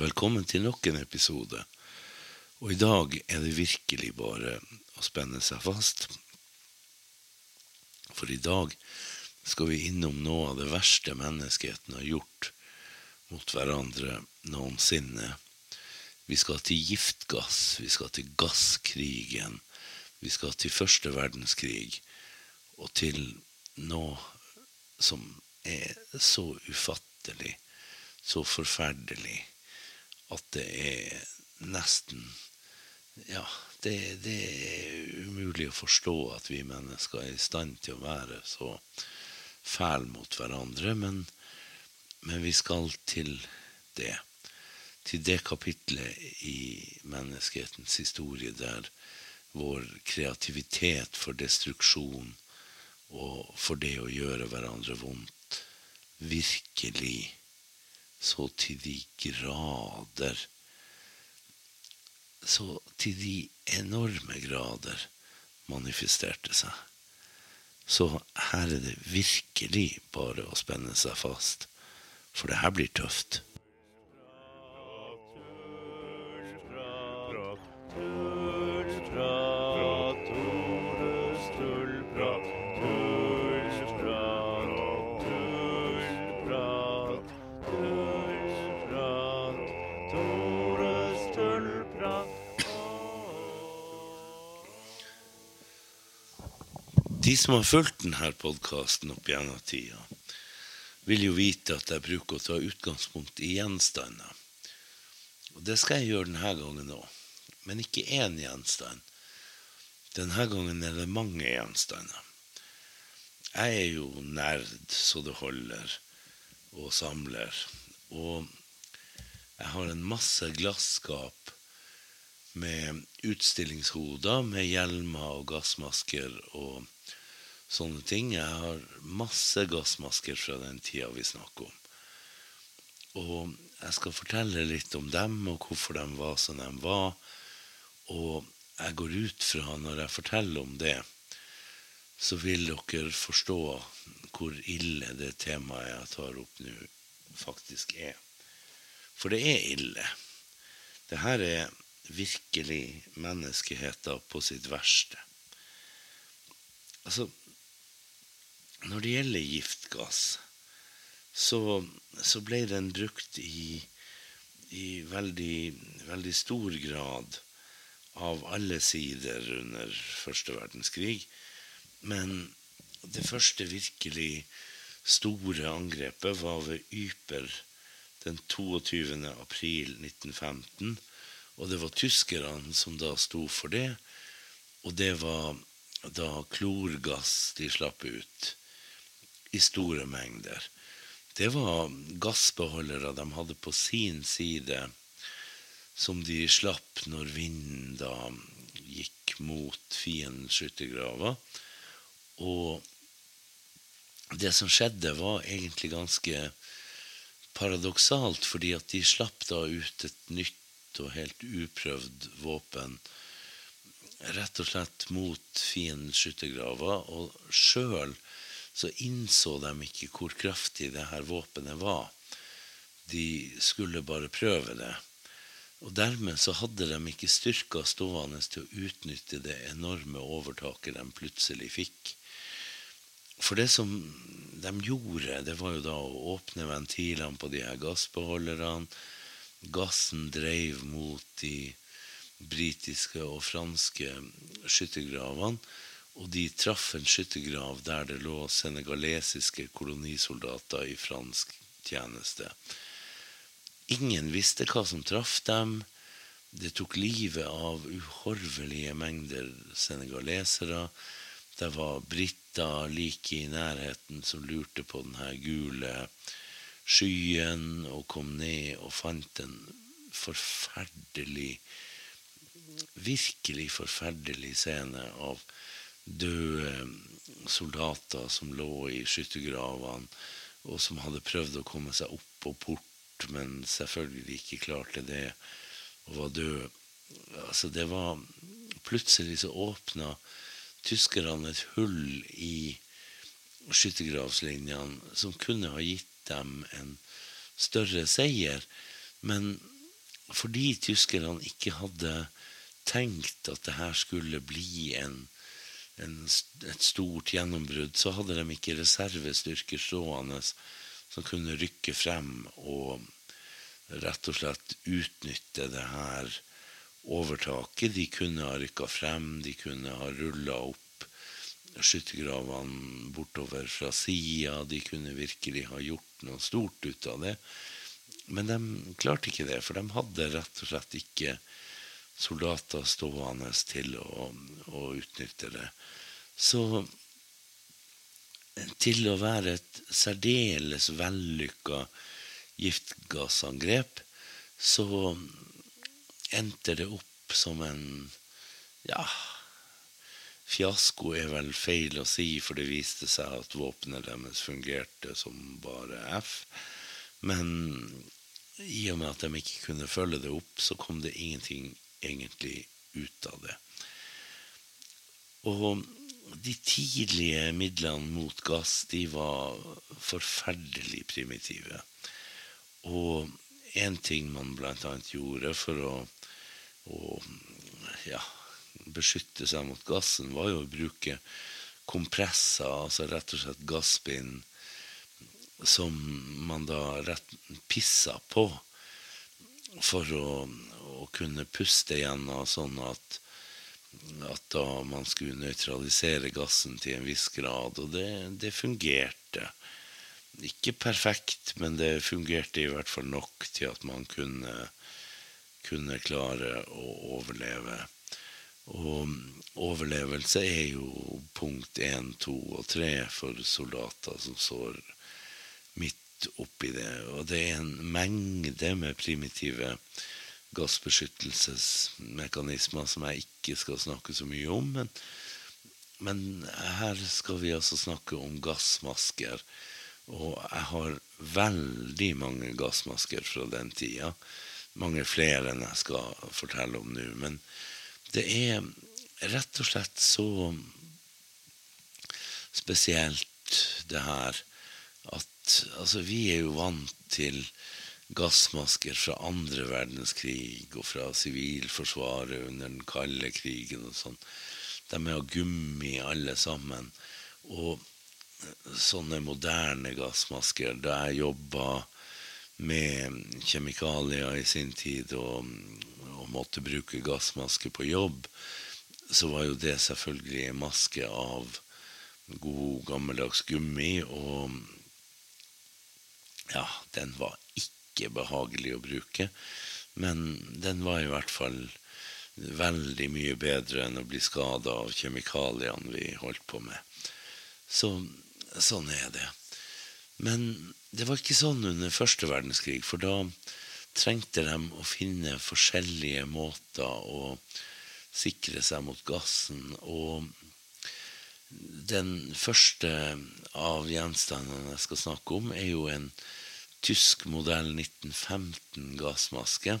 Velkommen til nok en episode. Og i dag er det virkelig bare å spenne seg fast. For i dag skal vi innom noe av det verste menneskeheten har gjort mot hverandre noensinne. Vi skal til giftgass, vi skal til gasskrigen, vi skal til første verdenskrig, og til noe som er så ufattelig, så forferdelig at det er nesten Ja, det, det, er umulig å forstå at vi mennesker er i stand til å være så fæle mot hverandre, men, men vi skal til det. Til det kapitlet i menneskehetens historie der vår kreativitet for destruksjon og for det å gjøre hverandre vondt virkelig så til de grader Så til de enorme grader manifesterte seg. Så her er det virkelig bare å spenne seg fast, for det her blir tøft. De som har fulgt denne podkasten opp gjennom tida, vil jo vite at jeg bruker å ta utgangspunkt i gjenstander. Og det skal jeg gjøre denne gangen òg. Men ikke én gjenstand. Denne gangen er det mange gjenstander. Jeg er jo nerd så det holder, og samler. Og jeg har en masse glasskap med utstillingshoder med hjelmer og gassmasker og sånne ting. Jeg har masse gassmasker fra den tida vi snakker om. Og jeg skal fortelle litt om dem, og hvorfor de var som de var. Og jeg går ut fra, når jeg forteller om det, så vil dere forstå hvor ille det temaet jeg tar opp nå, faktisk er. For det er ille. Det her er virkelig menneskeheten på sitt verste. Altså, når det gjelder giftgass, så, så ble den brukt i, i veldig, veldig, stor grad av alle sider under første verdenskrig. Men det første virkelig store angrepet var ved Yper den 22. april 1915. Og det var tyskerne som da sto for det. Og det var da klorgass de slapp ut i store mengder. Det var gassbeholdere de hadde på sin side, som de slapp når vinden da gikk mot fiendens skyttergraver. Og det som skjedde, var egentlig ganske paradoksalt, fordi at de slapp da ut et nytt og helt uprøvd våpen rett og slett mot fiendens skyttergraver. Og sjøl så innså de ikke hvor kraftig det her våpenet var. De skulle bare prøve det. Og dermed så hadde de ikke styrka stående til å utnytte det enorme overtaket de plutselig fikk. For det som de gjorde, det var jo da å åpne ventilene på de her gassbeholderne. Gassen dreiv mot de britiske og franske skyttergravene. Og de traff en skyttergrav der det lå senegalesiske kolonisoldater i fransk tjeneste. Ingen visste hva som traff dem. Det tok livet av uhorvelige mengder senegalesere. Det var briter like i nærheten som lurte på denne gule skyen og kom ned og fant en forferdelig Virkelig forferdelig scene av døde soldater som lå i skyttergravene, og som hadde prøvd å komme seg opp på port, men selvfølgelig ikke klarte det, og var døde. Altså, det var Plutselig så åpna tyskerne et hull i skyttergravslinjene som kunne ha gitt dem en større seier. Men fordi tyskerne ikke hadde tenkt at det her skulle bli en, en, et stort gjennombrudd, så hadde de ikke reservestyrker stående som kunne rykke frem og rett og slett utnytte det her overtaket. De kunne ha rykka frem, de kunne ha rulla opp skyttergravene bortover fra sida. De kunne virkelig ha gjort noe stort ut av det. Men de klarte ikke det, for de hadde rett og slett ikke soldater stående til å, å utnytte det. Så til å være et særdeles vellykka giftgassangrep, så endte det opp som en ja, fiasko er vel feil å si, for det viste seg at våpenet deres fungerte som bare F. Men i og med at de ikke kunne følge det opp, så kom det ingenting egentlig ut av det. Og de tidlige midlene mot gass, de var forferdelig primitive. Og én ting man bl.a. gjorde for å, å ja, beskytte seg mot gassen, var jo å bruke kompresser, altså rett og slett gassbind, som man da rett pissa på for å, å kunne puste igjennom sånn at, at da man skulle nøytralisere gassen til en viss grad. Og det, det fungerte. Ikke perfekt, men det fungerte i hvert fall nok til at man kunne, kunne klare å overleve. Og overlevelse er jo punkt én, to og tre for soldater som står midt oppi det. Og det er en mengde med primitive gassbeskyttelsesmekanismer som jeg ikke skal snakke så mye om. Men, men her skal vi altså snakke om gassmasker og jeg har veldig mange gassmasker fra den tida. Mange flere enn jeg skal fortelle om nå. Men det er rett og slett så spesielt, det her, at altså, vi er jo vant til gassmasker fra andre verdenskrig og fra Sivilforsvaret under den kalde krigen og sånn. De er av gummi, alle sammen. Og sånne moderne gassmasker. Da jeg jobba med kjemikalier i sin tid og, og, måtte bruke gassmaske på jobb, så var jo det selvfølgelig en maske av god, gammeldags gummi. Og ja, den var ikke behagelig å bruke. Men den var i hvert fall veldig mye bedre enn å bli skada av kjemikaliene vi holdt på med. Så sånn er det. Men det var ikke sånn under første verdenskrig, for da trengte de å finne forskjellige måter å sikre seg mot gassen. Og den første av gjenstandene jeg skal snakke om, er jo en tysk modell 1915 gassmaske.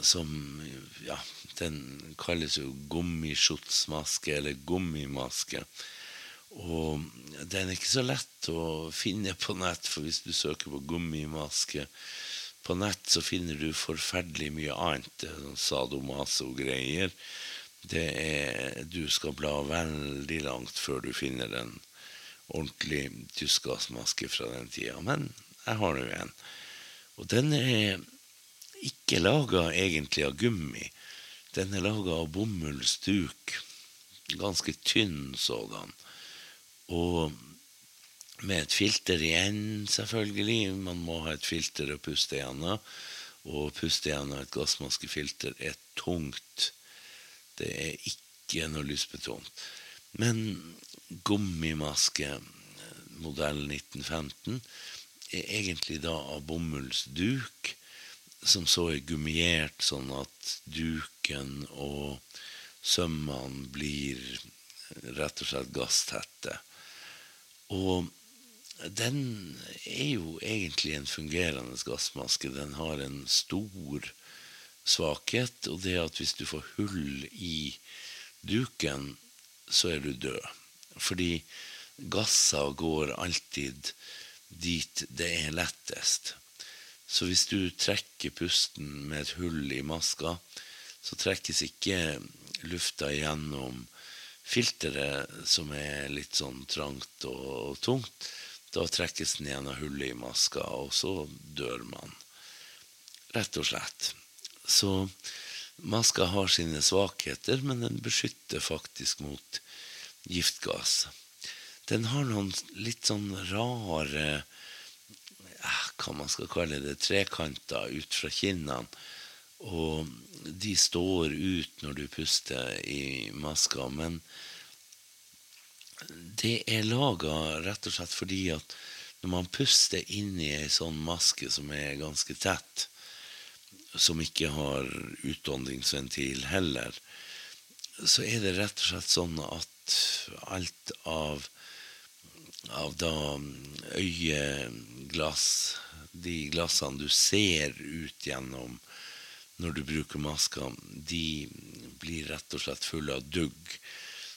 Som ja, den kalles jo gummiskytsmaske eller gummimaske. Og den er ikke så lett å finne på nett, for hvis du søker på gummimaske på nett, så finner du forferdelig mye annet. Sånn sadomaso-greier. Det er Du skal bla veldig langt før du finner en ordentlig tyskgassmaske fra den tida. Men jeg har nå en. Og den er ikke laga egentlig av gummi. Den er laga av bomullsduk. Ganske tynn sådan. Og med et filter igjen, selvfølgelig. Man må ha et filter å puste gjennom. Og puste gjennom et gassmaskefilter er tungt. Det er ikke noe lysbetont. Men gummimaske modell 1915 er egentlig da av bomullsduk, som så er gummiert sånn at duken og sømmene blir rett og slett gasstette. Og den er jo egentlig en fungerende gassmaske. Den har en stor svakhet, og det at hvis du får hull i duken, så er du død. Fordi gasser går alltid dit det er lettest. Så hvis du trekker pusten med et hull i maska, så trekkes ikke lufta gjennom filteret, som er litt sånn trangt og tungt. Da trekkes den gjennom hullet i maska, og så dør man. Rett og slett. Så maska har sine svakheter, men den beskytter faktisk mot giftgass. Den har noen litt sånn rare hva man skal kalle det, trekanter ut fra kinnene. Og de står ut når du puster i maska. Men det er laga rett og slett fordi at når man puster inn i ei sånn maske som er ganske tett, som ikke har utåndingsventil heller, så er det rett og slett sånn at alt av av da øyeglass, de glassene du ser ut gjennom når du bruker maska, de blir rett og slett fulle av dugg.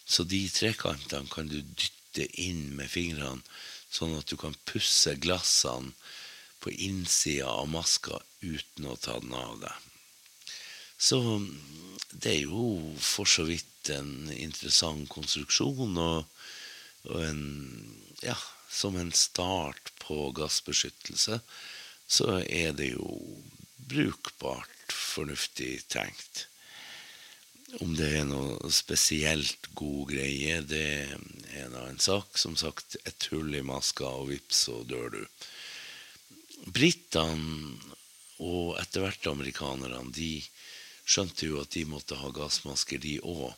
Så de trekantene kan du dytte inn med fingrene, sånn at du kan pusse glassene på innsida av maska uten å ta den av deg. Så det er jo for så vidt en interessant konstruksjon, og en ja, som en start på gassbeskyttelse, så er det jo brukbart fornuftig tenkt. Om det er noe spesielt god greie, det er en annen sak. Som sagt, et hull i maska, og vips, så dør du. Britene og etter hvert amerikanerne, de skjønte jo at de måtte ha gassmasker, de òg.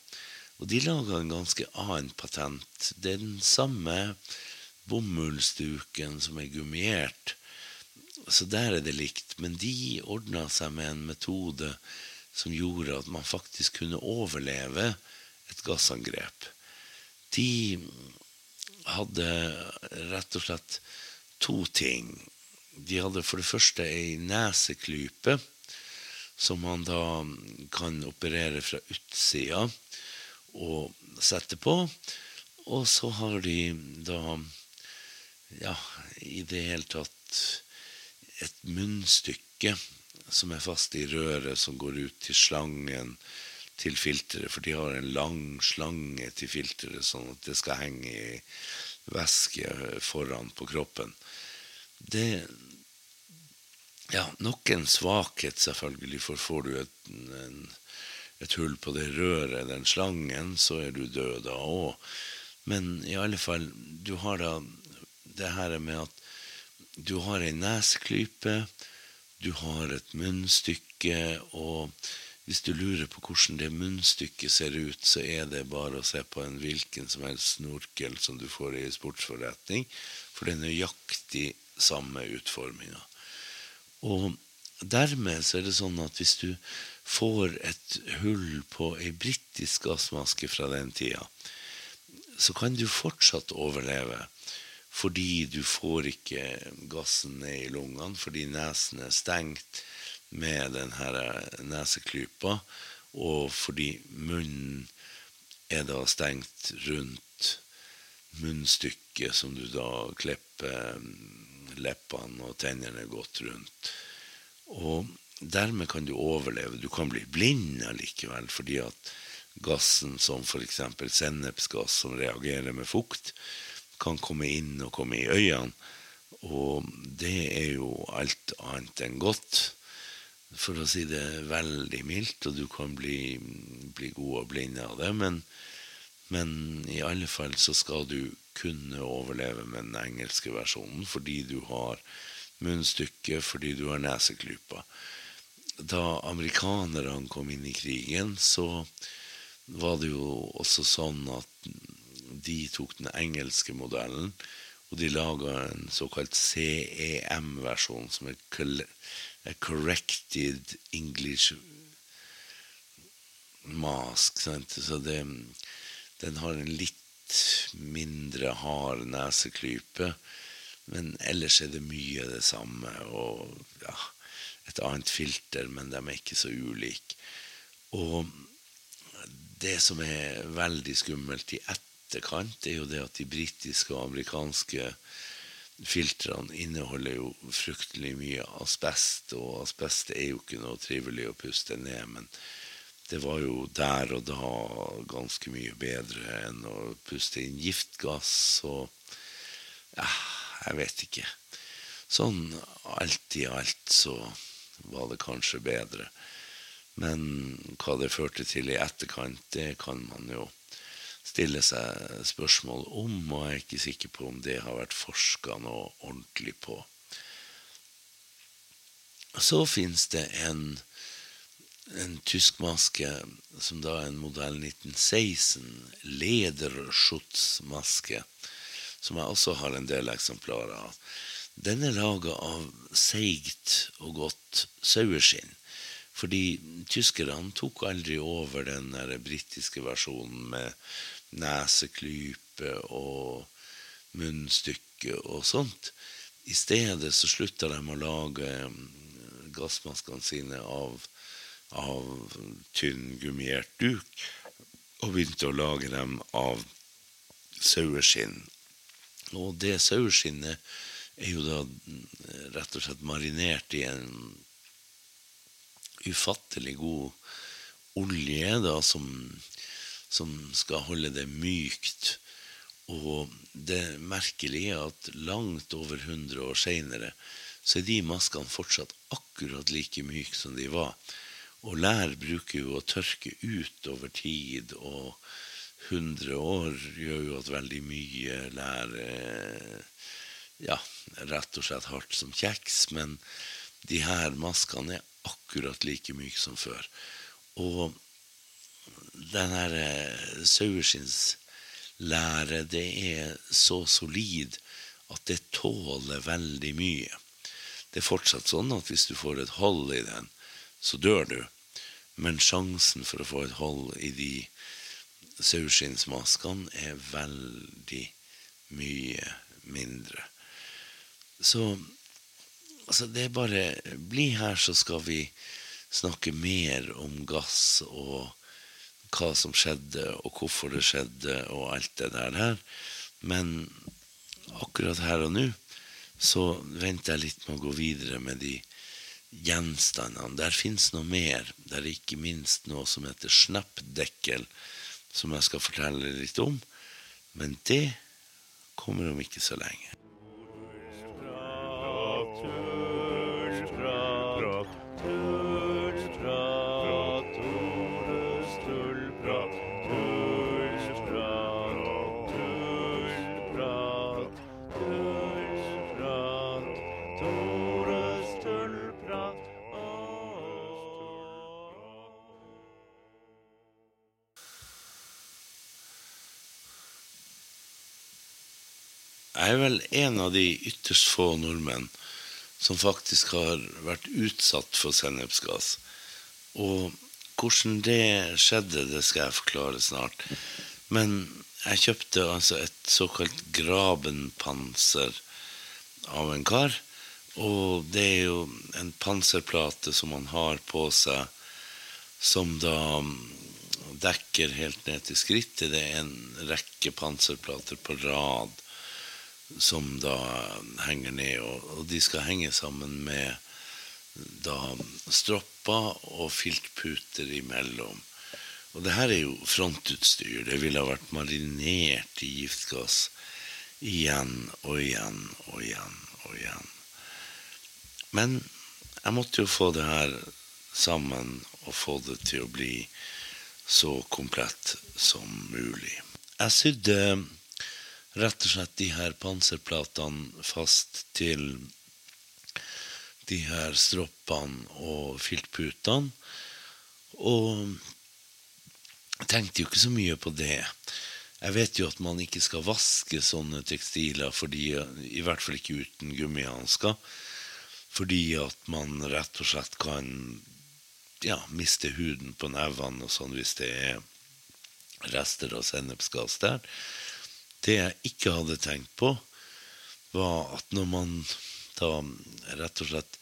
Og de laga en ganske annen patent. Det er den samme bomullsduken som er gummiert. Så der er det likt. Men de ordna seg med en metode som gjorde at man faktisk kunne overleve et gassangrep. De hadde rett og slett to ting. De hadde for det første ei neseklype som man da kan operere fra utsida og sette på. Og så har de da ja, i det hele tatt et munnstykke som er fast i røret, som går ut til slangen til filteret. For de har en lang slange til filteret, sånn at det skal henge i væske foran på kroppen. Det Ja, nok en svakhet, selvfølgelig, for får du et, en, et hull på det røret, den slangen, så er du død da òg. Men i alle fall, du har da det her med at du har ei nesklype, du har et munnstykke, og hvis du lurer på hvordan det munnstykket ser ut, så er det bare å se på en hvilken som helst snorkel som du får i sportsforretning, for det er nøyaktig samme utforminga. Og dermed så er det sånn at hvis du får et hull på ei britisk gassmaske fra den tida, så kan du fortsatt overleve fordi du får ikke gassen ned i lungene, fordi nesen er stengt med denne neseklypa, og fordi munnen er da stengt rundt munnstykket som du da klipper leppene og tennene godt rundt. Og dermed kan du overleve. Du kan bli blind allikevel, fordi at gassen som f.eks. sennepsgass som reagerer med fukt, kan komme inn og komme i øynene. Og det er jo alt annet enn godt, for å si det veldig mildt. Og du kan bli, bli god og blind av det, men, men i alle fall så skal du kunne overleve med den engelske versjonen fordi du har munnstykket, fordi du har neseklypa. Da amerikanerne kom inn i krigen, så var det jo også sånn at de tok den engelske modellen, og de laga en såkalt CEM-versjon, som er Corrected English Mask. Sant? Så det, den har en litt mindre hard neseklype, men ellers er det mye det samme. Og ja, et annet filter, men de er ikke så ulike. Og det som er veldig skummelt i ett etterkant, er jo det at de britiske og amerikanske filtrene inneholder jo fryktelig mye asbest, og asbest er jo ikke noe trivelig å puste ned, men det var jo der og da ganske mye bedre enn å puste inn giftgass og Ja, jeg vet ikke. Sånn alt i alt så var det kanskje bedre. Men hva det førte til i etterkant, det kan man jo stille seg spørsmål om, og jeg er ikke sikker på om det har vært forska noe ordentlig på. Så fins det en en tysk maske som da er en modell 1916, lederschutzmaske, som jeg også har en del eksemplarer av. Den er laga av seigt og godt saueskinn. Fordi tyskerne tok aldri over den der britiske versjonen med neseklype og munnstykke og sånt. I stedet så slutta de å lage gassmaskene sine av av tynn gummiert duk, og begynte å lage dem av saueskinn. Og det saueskinnet er jo da rett og slett marinert i en ufattelig god olje da, som, som skal holde det mykt. Og det merkelige er at langt over 100 år seinere så er de maskene fortsatt akkurat like myke som de var. Og lær bruker jo å tørke ut over tid, og 100 år gjør jo at veldig mye lær ja, rett og slett hardt som kjeks. Men de her maskene er akkurat like myke som før. Og den her saueskinnslære, det er så solid at det tåler veldig mye. Det er fortsatt sånn at hvis du får et hold i den, så dør du. Men sjansen for å få et hold i de saueskinnsmaskene er veldig mye mindre. Så altså, det er bare Bli her, så skal vi snakke mer om gass og hva som skjedde, og hvorfor det skjedde, og alt det der her. Men akkurat her og nå så venter jeg litt med å gå videre med de gjenstandene. Der fins noe mer. Det er ikke minst noe som heter snappdekkel, som jeg skal fortelle litt om. Men det kommer om ikke så lenge. En av de ytterst få nordmenn som faktisk har vært utsatt for sennepsgass. Og hvordan det skjedde, det skal jeg forklare snart. Men jeg kjøpte altså et såkalt grabenpanser av en kar. Og det er jo en panserplate som man har på seg, som da dekker helt ned til skrittet. Det er en rekke panserplater på rad som da henger ned, og, de skal henge sammen med da stropper og filtputer imellom. Og det her er jo frontutstyr. Det ville ha vært marinert i giftgass igjen og igjen og igjen og igjen. Men jeg måtte jo få det her sammen og få det til å bli så komplett som mulig. Jeg sydde rett og slett de her panserplatene fast til de her stroppene og filtputene. Og tenkte jo ikke så mye på det. Jeg vet jo at man ikke skal vaske sånne tekstiler, fordi, i hvert fall ikke uten gummihansker. Fordi at man rett og slett kan ja, miste huden på nevene og sånn hvis det er rester av sennepsgass der. Det jeg ikke hadde tenkt på, var at når man da rett og slett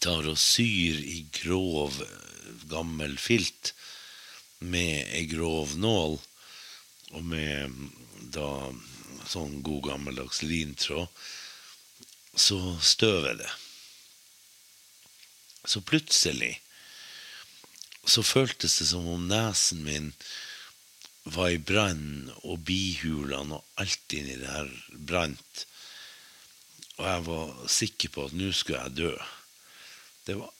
tar og syr i grov, gammel filt med ei grov nål, og med da sånn god gammeldags lintråd, så støver det. Så plutselig så føltes det som om nesen min var i brann, og bihulene og alt inni her brant. Og jeg var sikker på at nå skulle jeg dø. Det var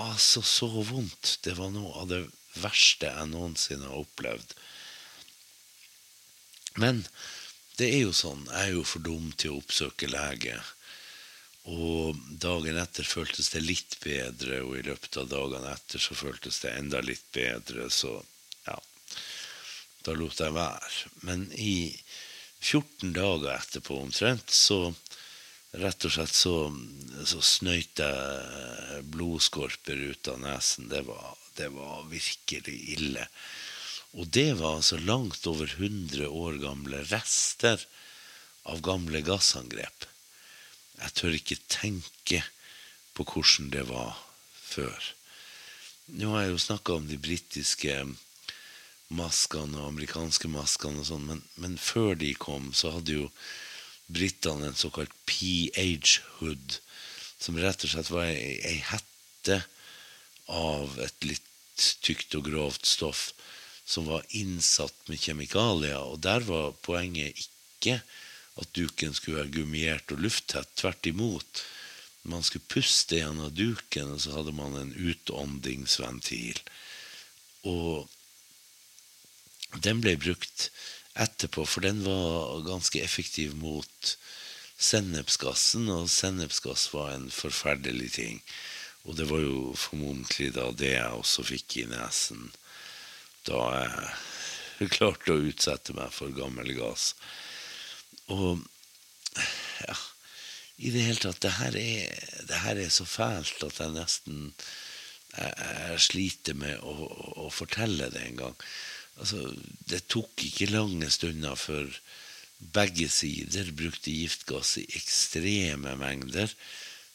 altså så vondt. Det var noe av det verste jeg noensinne har opplevd. Men det er jo sånn, jeg er jo for dum til å oppsøke lege. Og dagen etter føltes det litt bedre, og i løpet av dagene etter så føltes det enda litt bedre. Så ja, da lot jeg være. Men i 14 dager etterpå omtrent, så rett og slett så, så snøyt jeg blodskorper ut av nesen. Det var, det var virkelig ille. Og det var altså langt over 100 år gamle rester av gamle gassangrep. Jeg tør ikke tenke på hvordan det var før. Nå har jeg jo snakka om de britiske maskene amerikanske maskene og sånn, men, men, før de kom, så hadde jo britene en såkalt PH-hood, som rett og slett var ei, ei hette av et litt tykt og grovt stoff som var innsatt med kjemikalier. Og der var poenget ikke at duken skulle være gummiert og lufttett. Tvert imot. Man skulle puste gjennom duken, og så hadde man en utåndingsventil. Og den ble brukt etterpå, for den var ganske effektiv mot sennepsgassen, og sennepsgass var en forferdelig ting. Og det var jo formodentlig da det jeg også fikk i nesen da jeg klarte å utsette meg for gammel gass. Og ja I det hele tatt, det her er, det her er så fælt at jeg nesten jeg, jeg sliter med å, å, fortelle det en gang. Altså, det tok ikke lange stunder før begge sider brukte giftgass i ekstreme mengder.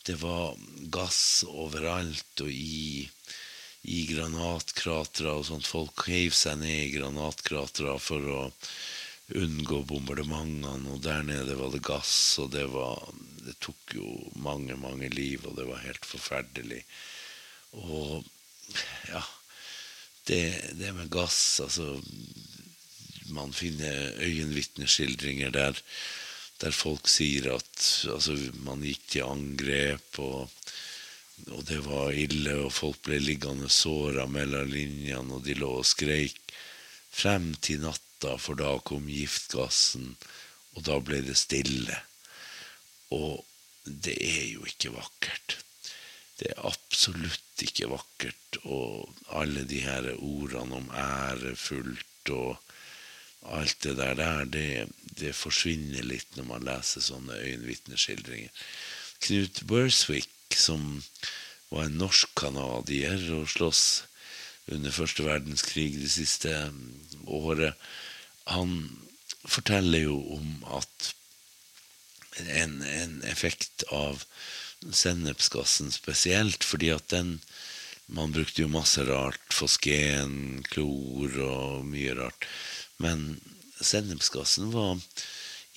Det var gass overalt og i i granatkratre og sånt. Folk heiv seg ned i granatkratre for å unngå bombardementene, og der nede var det gass, og det var Det tok jo mange, mange liv, og det var helt forferdelig. Og ja Det, det med gass, altså Man finner øyenvitneskildringer der, der folk sier at altså, man gikk til angrep og og det var ille, og folk ble liggende såra mellom linjene, og de lå og skreik frem til natta, for da kom giftgassen, og da ble det stille. Og det er jo ikke vakkert. Det er absolutt ikke vakkert, og alle de her ordene om ærefullt og alt det der, der det, det, forsvinner litt når man leser sånne øyenvitneskildringer. Knut Burswick som var en norsk-canadier og slåss under første verdenskrig det siste mm, året, han forteller jo om at en, en effekt av sennepsgassen spesielt, fordi at den Man brukte jo masse rart. Fosgen, klor og mye rart. Men sennepsgassen var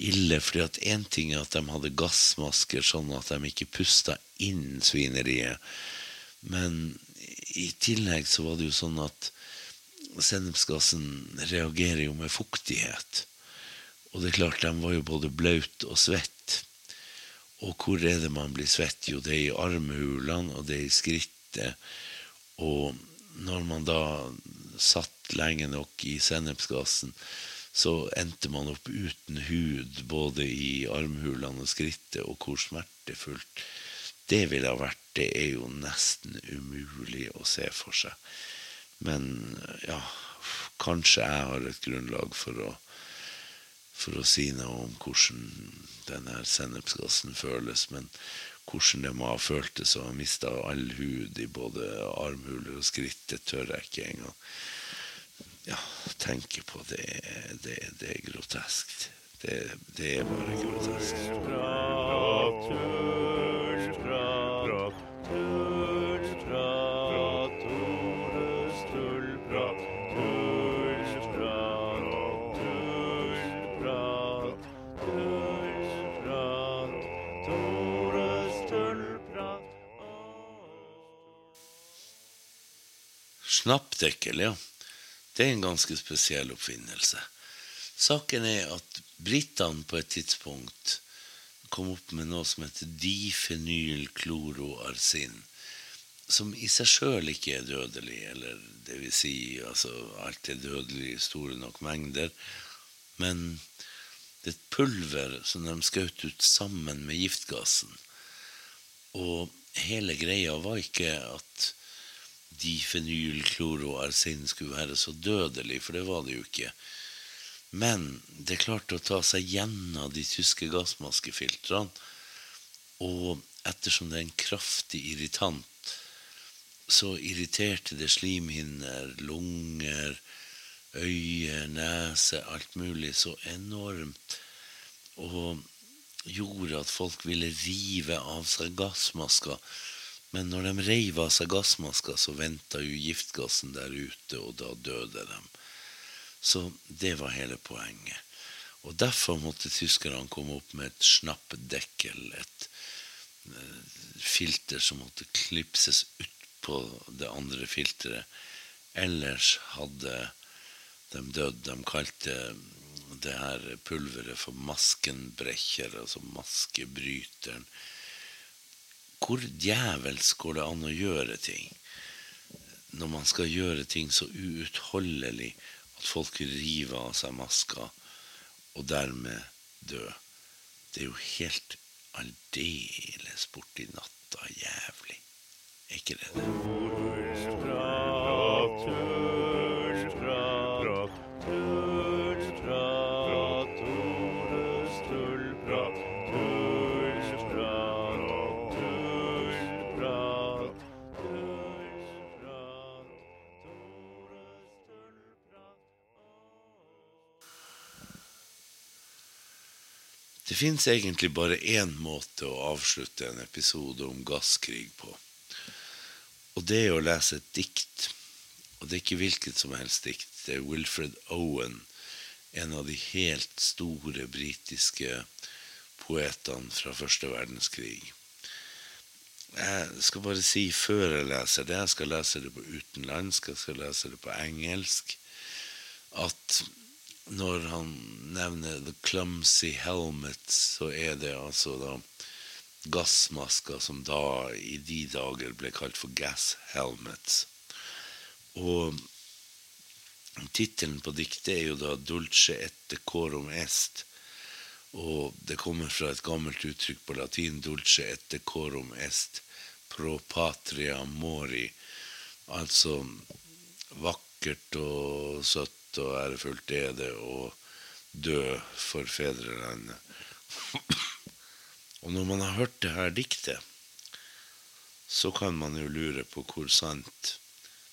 ille. fordi at én ting er at de hadde gassmasker sånn at de ikke pusta inn svineriet. Men i tillegg så var det jo sånn at sennepsgassen reagerer jo med fuktighet. Og det er klart, de var jo både blaut og svett. Og hvor er det man blir svett? Jo, det er i armhulene, og det er i skrittet. Og når man da satt lenge nok i sennepsgassen, så endte man opp uten hud både i armhulene og skrittet, og hvor smertefullt det ville ha vært, det er jo nesten umulig å se for seg. Men ja, kanskje jeg har et grunnlag for å, for å si noe om hvordan denne sennepsgassen føles. Men hvordan det må ha føltes å ha mista all hud i både armhuler og skritt, det tør jeg ikke engang ja, tenke på. Det, det, det er groteskt. Det, det, er bare grotesk. Snappdekkel, ja. Det er en ganske spesiell oppfinnelse. Saken er at britene på et tidspunkt kom opp med noe som heter difenylkloroarsin. Som i seg sjøl ikke er dødelig, eller det vil si altså, alt er dødelig i store nok mengder. Men det er et pulver som de skjøt ut sammen med giftgassen. Og hele greia var ikke at difenylkloroarsin skulle være så dødelig, for det var det jo ikke. Men det klarte å ta seg gjennom de tyske gassmaskefiltrene. Og ettersom det er en kraftig irritant, så irriterte det slimhinner, lunger, øye, nese, alt mulig så enormt. Og gjorde at folk ville rive av seg gassmasker men når de reiv av seg gassmaska, så venta jo giftgassen der ute, og da døde de. Så det var hele poenget. Og derfor måtte tyskerne komme opp med et snappdekkel, et eh, filter som måtte klipses utpå det andre filteret. Ellers hadde de dødd. De kalte det her pulveret for maskenbrekker, altså maskebryteren hvor djevelsk går det an å gjøre ting når man skal gjøre ting så uutholdelig at folk river av seg maska og dermed dø? Det er jo helt aldeles borti natta jævlig. Er ikke det det? Det fins egentlig bare én måte å avslutte en episode om gasskrig på. Og det er å lese et dikt. Og det er ikke hvilket som helst dikt. Det er Wilfred Owen, en av de helt store britiske poetene fra første verdenskrig. Jeg skal bare si før jeg leser det, jeg skal lese det på utenlandsk, jeg skal lese det på engelsk, at når han nevner The Clumsy Helmets, så er det altså da gassmasker som da i de dager ble kalt for gas helmets. Og tittelen på diktet er jo da Dulce et decorum est. Og det kommer fra et gammelt uttrykk på latin dulce et decorum est pro patria mori. Altså vakkert og søtt og ærefullt er det å dø for fedrelandet. og når man har hørt det her diktet, så kan man jo lure på hvor sant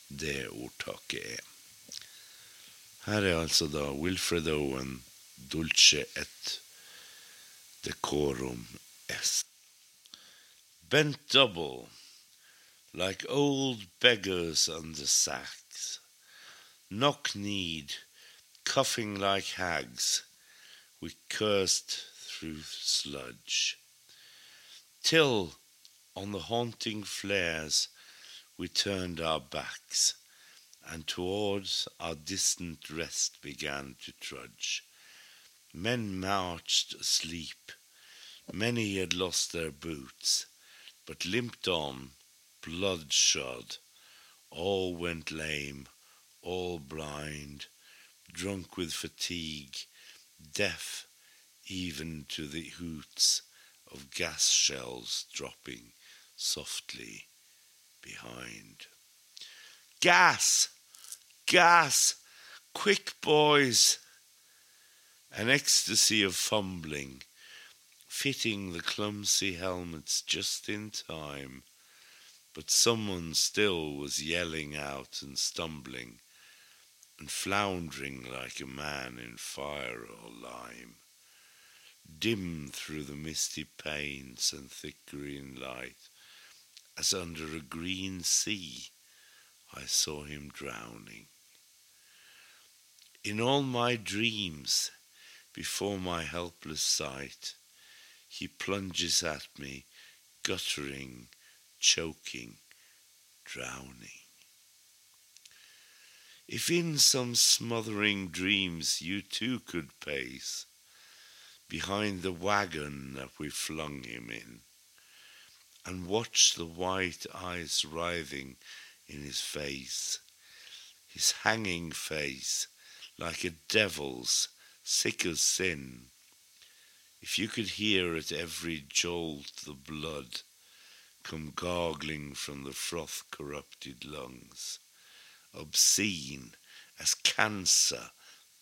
det ordtaket er. Her er altså da Wilfred Owen, dulce et decorum est. Bent double, like old beggars on the sacks knock kneed, coughing like hags, we cursed through sludge. Till, on the haunting flares, we turned our backs, and towards our distant rest began to trudge. Men marched asleep, many had lost their boots, but limped on, bloodshod. All went lame, all blind, drunk with fatigue, deaf even to the hoots of gas shells dropping softly behind. Gas! Gas! Quick, boys! An ecstasy of fumbling, fitting the clumsy helmets just in time, but someone still was yelling out and stumbling and floundering like a man in fire or lime. Dim through the misty panes and thick green light, as under a green sea I saw him drowning. In all my dreams, before my helpless sight, he plunges at me, guttering, choking, drowning. If in some smothering dreams you too could pace behind the wagon that we flung him in, and watch the white eyes writhing in his face, his hanging face like a devil's, sick as sin. If you could hear at every jolt the blood come gargling from the froth corrupted lungs, obscene as cancer,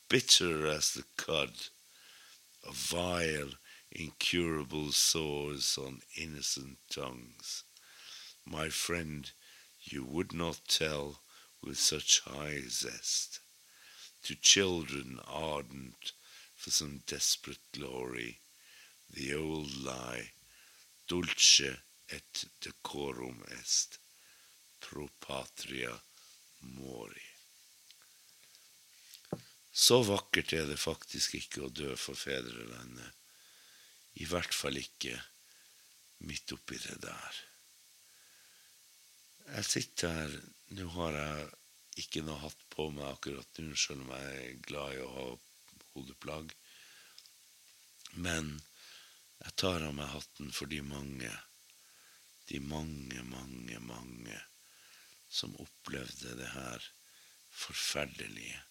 bitter as the cud of vile, incurable sores on innocent tongues. My friend, you would not tell with such high zest to children ardent for some desperate glory the old lie, dulce et decorum est, pro patria mori. Så vakkert er det faktisk ikke å dø for fedrelandet. I hvert fall ikke midt oppi det der. Jeg sitter her Nå har jeg ikke noe hatt på meg akkurat nå, selv om jeg er glad i å ha hodeplagg. Men jeg tar av meg hatten for de mange, de mange, mange, mange som opplevde det her forferdelige.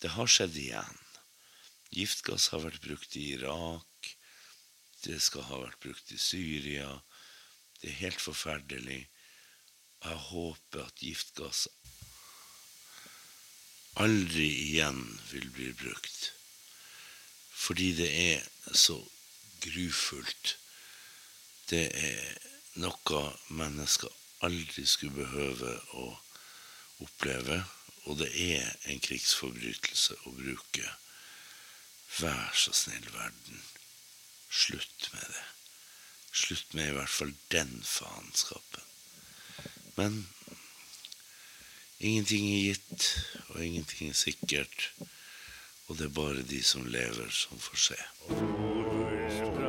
Det har skjedd igjen. Giftgass har vært brukt i Irak. Det skal ha vært brukt i Syria. Det er helt forferdelig. Jeg håper at giftgass aldri igjen vil bli brukt. Fordi det er så grufullt. Det er noe mennesker aldri skulle behøve å oppleve. Og det er en krigsforbrytelse å bruke. Vær så snill, verden. Slutt med det. Slutt med i hvert fall den faenskapen. Men ingenting er gitt, og ingenting er sikkert. Og det er bare de som lever, som får se. Ordsprat.